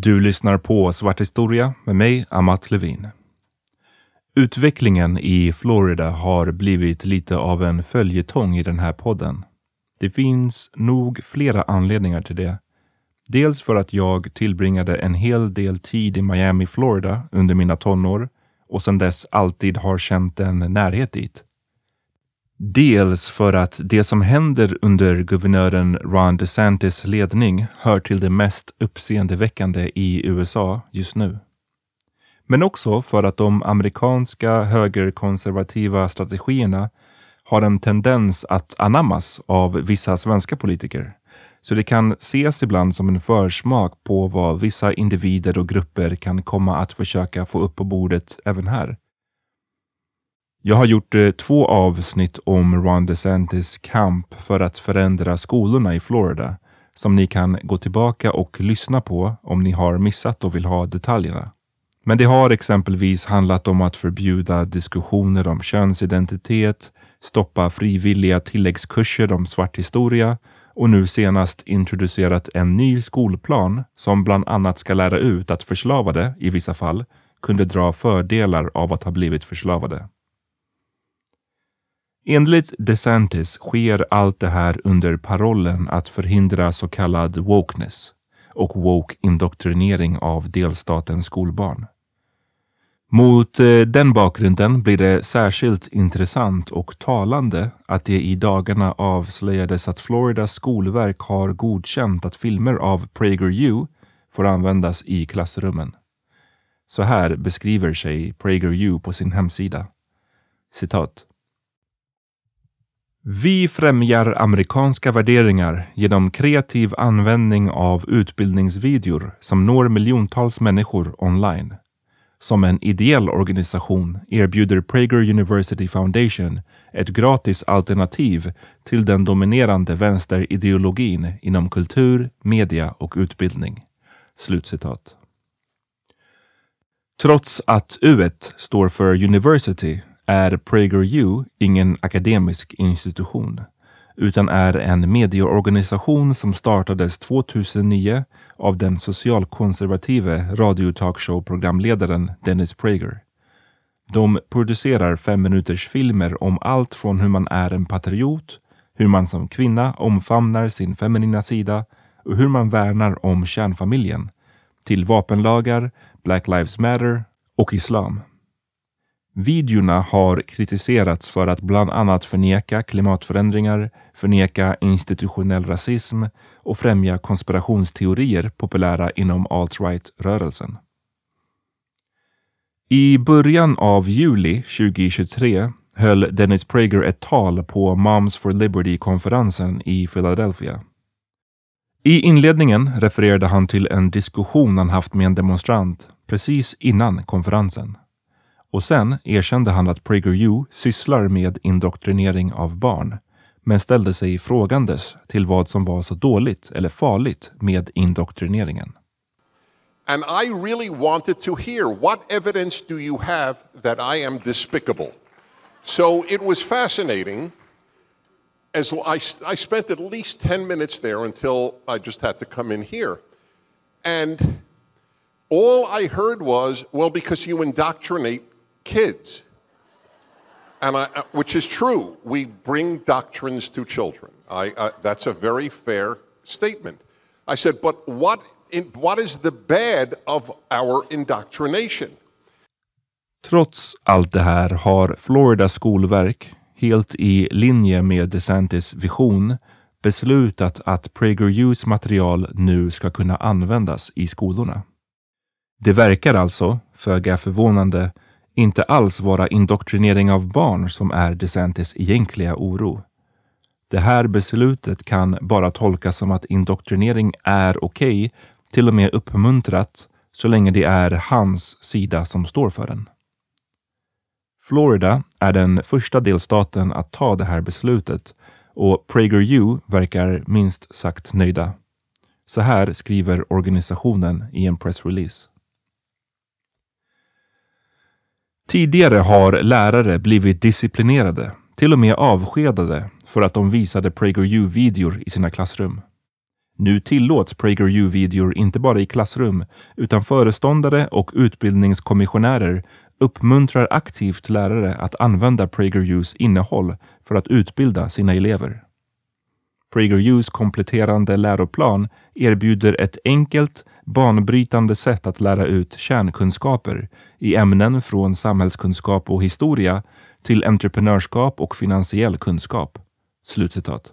Du lyssnar på Svart historia med mig, Amat Levin. Utvecklingen i Florida har blivit lite av en följetong i den här podden. Det finns nog flera anledningar till det. Dels för att jag tillbringade en hel del tid i Miami, Florida under mina tonår och sedan dess alltid har känt en närhet dit. Dels för att det som händer under guvernören Ron DeSantis ledning hör till det mest uppseendeväckande i USA just nu. Men också för att de amerikanska högerkonservativa strategierna har en tendens att anammas av vissa svenska politiker. Så det kan ses ibland som en försmak på vad vissa individer och grupper kan komma att försöka få upp på bordet även här. Jag har gjort eh, två avsnitt om Ron DeSantis kamp för att förändra skolorna i Florida som ni kan gå tillbaka och lyssna på om ni har missat och vill ha detaljerna. Men det har exempelvis handlat om att förbjuda diskussioner om könsidentitet, stoppa frivilliga tilläggskurser om svart historia och nu senast introducerat en ny skolplan som bland annat ska lära ut att förslavade, i vissa fall, kunde dra fördelar av att ha blivit förslavade. Enligt DeSantis sker allt det här under parollen att förhindra så kallad wokeness och woke indoktrinering av delstatens skolbarn. Mot eh, den bakgrunden blir det särskilt intressant och talande att det i dagarna avslöjades att Floridas skolverk har godkänt att filmer av PragerU får användas i klassrummen. Så här beskriver sig PragerU på sin hemsida. Citat. Vi främjar amerikanska värderingar genom kreativ användning av utbildningsvideor som når miljontals människor online. Som en ideell organisation erbjuder Prager University Foundation ett gratis alternativ till den dominerande vänsterideologin inom kultur, media och utbildning. Slutcitat. Trots att U står för University är PragerU ingen akademisk institution utan är en medieorganisation som startades 2009 av den socialkonservative radiotalkshow-programledaren Dennis Prager. De producerar fem minuters filmer om allt från hur man är en patriot, hur man som kvinna omfamnar sin feminina sida och hur man värnar om kärnfamiljen, till vapenlagar, Black Lives Matter och islam. Videorna har kritiserats för att bland annat förneka klimatförändringar, förneka institutionell rasism och främja konspirationsteorier populära inom alt-right-rörelsen. I början av juli 2023 höll Dennis Prager ett tal på Moms for Liberty-konferensen i Philadelphia. I inledningen refererade han till en diskussion han haft med en demonstrant precis innan konferensen. Och sen erkände han att PragerU sysslar med indoktrinering av barn, men ställde sig frågandes till vad som var så dåligt eller farligt med indoktrineringen. And I really wanted to hear what evidence do you have that I am despicable? So it was fascinating. As I, I spent at least 10 minutes there until I just had to come in here. And all I heard was, well, because you indoctrinate kids. And I, uh, which is true. We bring doctrines to children. I, uh, that's a very fair statement. I said, but what, in, what is the bad of our indoctrination? Trots allt det här har Floridas skolverk, helt i linje med DeSantis vision, beslutat att PragerUs material nu ska kunna användas i skolorna. Det verkar alltså, föga för förvånande, inte alls vara indoktrinering av barn som är DeSantis egentliga oro. Det här beslutet kan bara tolkas som att indoktrinering är okej, okay, till och med uppmuntrat, så länge det är hans sida som står för den. Florida är den första delstaten att ta det här beslutet och PragerU verkar minst sagt nöjda. Så här skriver organisationen i en pressrelease. Tidigare har lärare blivit disciplinerade, till och med avskedade, för att de visade PragerU-videor i sina klassrum. Nu tillåts PragerU-videor inte bara i klassrum, utan föreståndare och utbildningskommissionärer uppmuntrar aktivt lärare att använda PragerUs innehåll för att utbilda sina elever. PragerUs kompletterande läroplan erbjuder ett enkelt, banbrytande sätt att lära ut kärnkunskaper i ämnen från samhällskunskap och historia till entreprenörskap och finansiell kunskap. Slutcitat.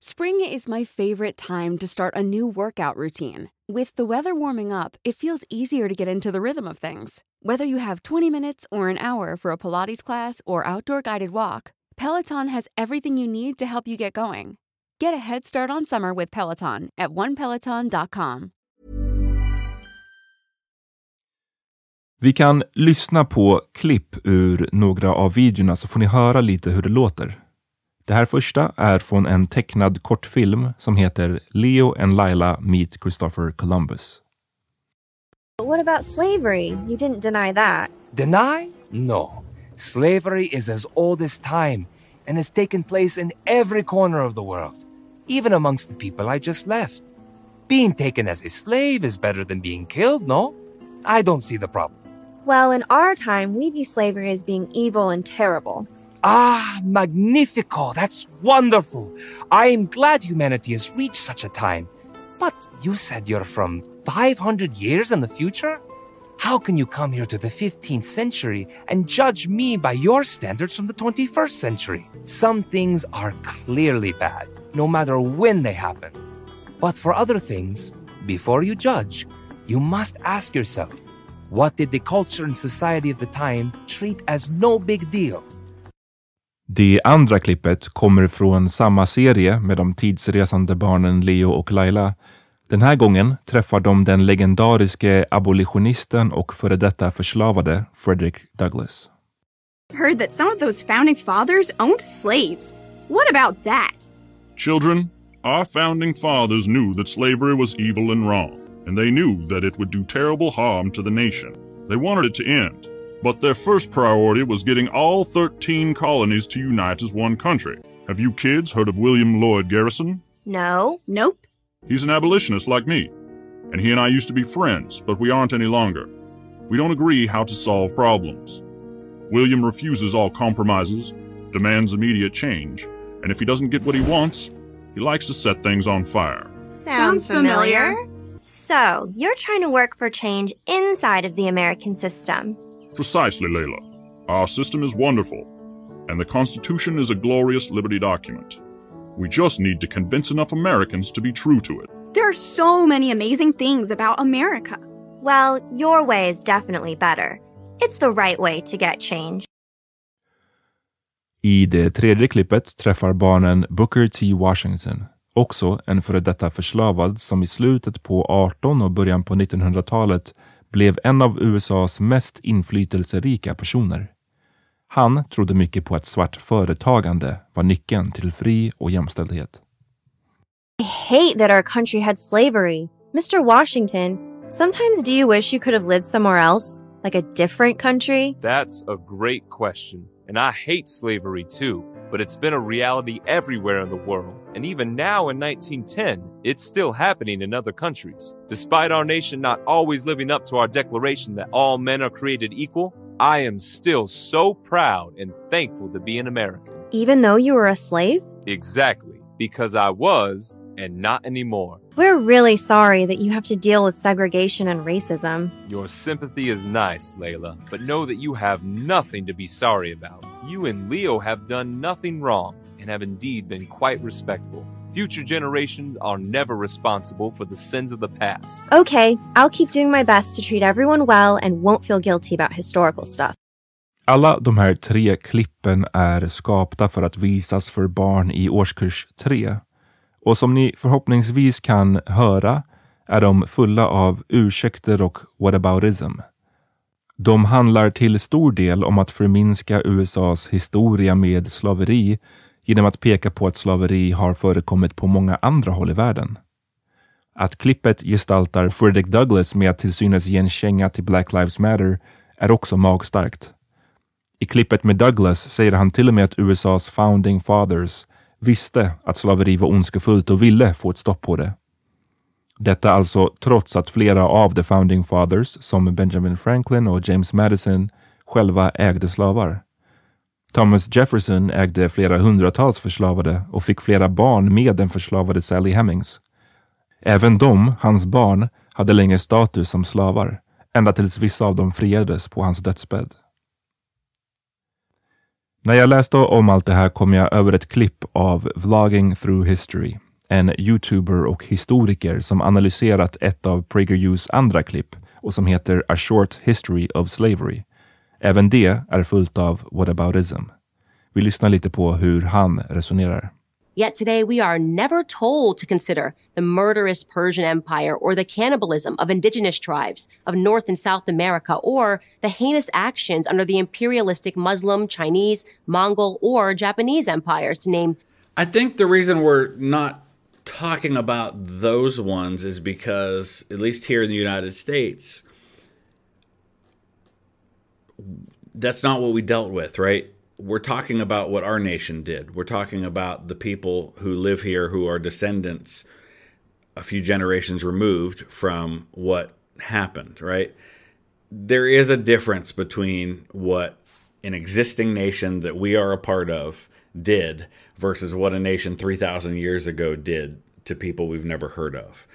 Spring is my favorite time to start a new workout routine. With the weather warming up, it feels easier to get into the rhythm of things. Whether you have 20 minutes or an hour for a Pilates class or outdoor guided walk, Peloton has everything you need to help you get going. Get a head start on summer with Peloton at onepeloton.com. Vi kan lyssna på klipp ur några av videorna så får ni höra lite hur det låter. Det här första är från en tecknad kortfilm som heter Leo and Layla Meet Christopher Columbus. But What about slavery? You didn't deny that. Deny? No. Slavery is as old as time and has taken place in every corner of the world, even amongst the people I just left. Being taken as a slave is better than being killed, no? I don't see the problem. Well, in our time, we view slavery as being evil and terrible. Ah, magnifico! That's wonderful! I am glad humanity has reached such a time. But you said you're from 500 years in the future? How can you come here to the 15th century and judge me by your standards from the 21st century? Some things are clearly bad, no matter when they happen. But for other things, before you judge, you must ask yourself what did the culture and society of the time treat as no big deal? Det andra klippet kommer från samma serie med de tidsresande barnen Leo och Laila Den här gången träffar de den legendariske abolitionisten och före detta förslavade Frederick Douglass. Heard that some of those founding fathers owned slaves. What about that? Children, our founding fathers knew that slavery was evil and wrong, and they knew that it would do terrible harm to the nation. They wanted it to end, but their first priority was getting all 13 colonies to unite as one country. Have you kids heard of William Lloyd Garrison? No. Nope. He's an abolitionist like me, and he and I used to be friends, but we aren't any longer. We don't agree how to solve problems. William refuses all compromises, demands immediate change, and if he doesn't get what he wants, he likes to set things on fire. Sounds familiar. So, you're trying to work for change inside of the American system. Precisely, Layla. Our system is wonderful, and the Constitution is a glorious liberty document. We just need to convince enough Americans to be true to it. There are so many amazing things about America. Well, your way is definitely better. It's the right way to get change. I det tredje klippet träffar barnen Booker T. Washington, också en före detta förslavad som i slutet på 18 och början på 1900-talet blev en av USAs mest inflytelserika personer. Han trodde mycket på att svart företagande var nyckeln till fri och jämställdhet. I hate that our country had slavery. Mr. Washington, sometimes do you wish you could have lived somewhere else? Like a different country? That's a great question. And I hate slavery too, but it's been a reality everywhere in the world. And even now in 1910, it's still happening in other countries. Despite our nation not always living up to our declaration that all men are created equal, I am still so proud and thankful to be an American. Even though you were a slave? Exactly, because I was and not anymore. We're really sorry that you have to deal with segregation and racism. Your sympathy is nice, Layla, but know that you have nothing to be sorry about. You and Leo have done nothing wrong and have indeed been quite respectful. Future generations are never responsible for the sins of the past. Okay, I'll keep doing my best to treat everyone well and won't feel guilty about historical stuff. Alla de här tre klippen är skapta för att visas för barn i årskurs 3. Och som ni förhoppningsvis kan höra är de fulla av ursäkter och whataboutism. De handlar till stor del om att förminska USAs historia med slaveri genom att peka på att slaveri har förekommit på många andra håll i världen. Att klippet gestaltar Frederick Douglass med att till synes ge en känga till Black Lives Matter är också magstarkt. I klippet med Douglass säger han till och med att USAs founding fathers visste att slaveri var ondskefullt och ville få ett stopp på det. Detta alltså trots att flera av the founding fathers, som Benjamin Franklin och James Madison, själva ägde slavar. Thomas Jefferson ägde flera hundratals förslavade och fick flera barn med den förslavade Sally Hemings. Även de, hans barn, hade länge status som slavar, ända tills vissa av dem friades på hans dödsbädd. När jag läste om allt det här kom jag över ett klipp av Vlogging through history, en youtuber och historiker som analyserat ett av PragerUs andra klipp och som heter A short history of slavery. Även det är fullt av whataboutism. Vi lyssnar lite på hur han resonerar. Yet today we are never told to consider the murderous Persian Empire or the cannibalism of indigenous tribes of North and South America or the heinous actions under the imperialistic Muslim, Chinese, Mongol, or Japanese empires, to name. I think the reason we're not talking about those ones is because, at least here in the United States, that's not what we dealt with, right? We're talking about what our nation did. We're talking about the people who live here who are descendants a few generations removed from what happened, right? There is a difference between what an existing nation that we are a part of did versus what a nation 3,000 years ago did to people we've never heard of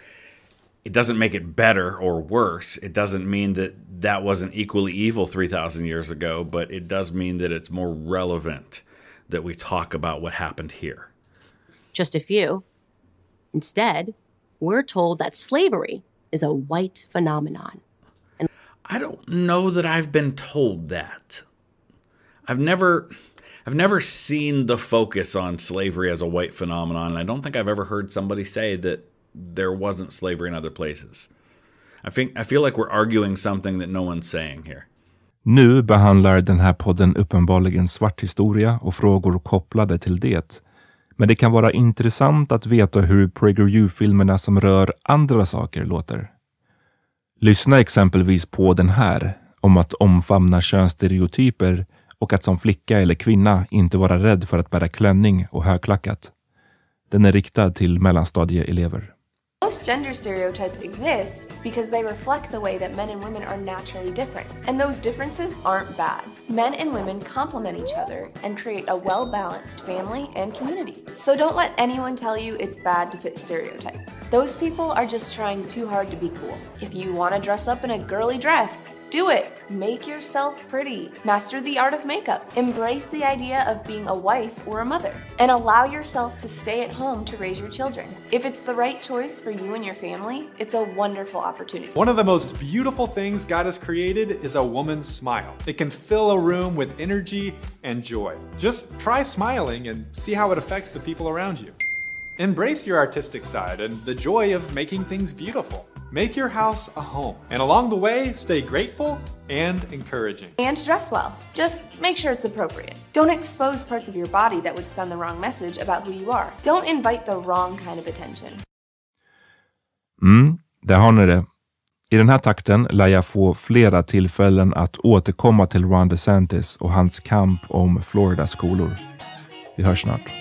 it doesn't make it better or worse. It doesn't mean that that wasn't equally evil 3,000 years ago, but it does mean that it's more relevant that we talk about what happened here. Just a few. Instead, we're told that slavery is a white phenomenon. And I don't know that I've been told that. I've never I've never seen the focus on slavery as a white phenomenon. And I don't think I've ever heard somebody say that there wasn't slavery in other places. I think I feel like we're arguing something that no one's saying here. Nu behandlar den här podden uppenbarligen svart historia och frågor kopplade till det. Men det kan vara intressant att veta hur PragerU-filmerna som rör andra saker låter. Lyssna exempelvis på den här, om att omfamna könsstereotyper och att som flicka eller kvinna inte vara rädd för att bära klänning och högklackat. Den är riktad till mellanstadieelever. Most gender stereotypes exist because they reflect the way that men and women are naturally different, and those differences aren't bad. Men and women complement each other and create a well balanced family and community. So don't let anyone tell you it's bad to fit stereotypes. Those people are just trying too hard to be cool. If you want to dress up in a girly dress, do it. Make yourself pretty. Master the art of makeup. Embrace the idea of being a wife or a mother. And allow yourself to stay at home to raise your children. If it's the right choice for you and your family, it's a wonderful opportunity. One of the most beautiful things God has created is a woman's smile. It can fill a room with energy and joy. Just try smiling and see how it affects the people around you. Embrace your artistic side and the joy of making things beautiful. Make your house a home, and along the way, stay grateful and encouraging. And dress well. Just make sure it's appropriate. Don't expose parts of your body that would send the wrong message about who you are. Don't invite the wrong kind of attention. Mm, där har ni det. I den här takten lär jag få flera tillfällen att återkomma till Ron DeSantis och hans kamp om Floridas skolor. Vi hörs snart.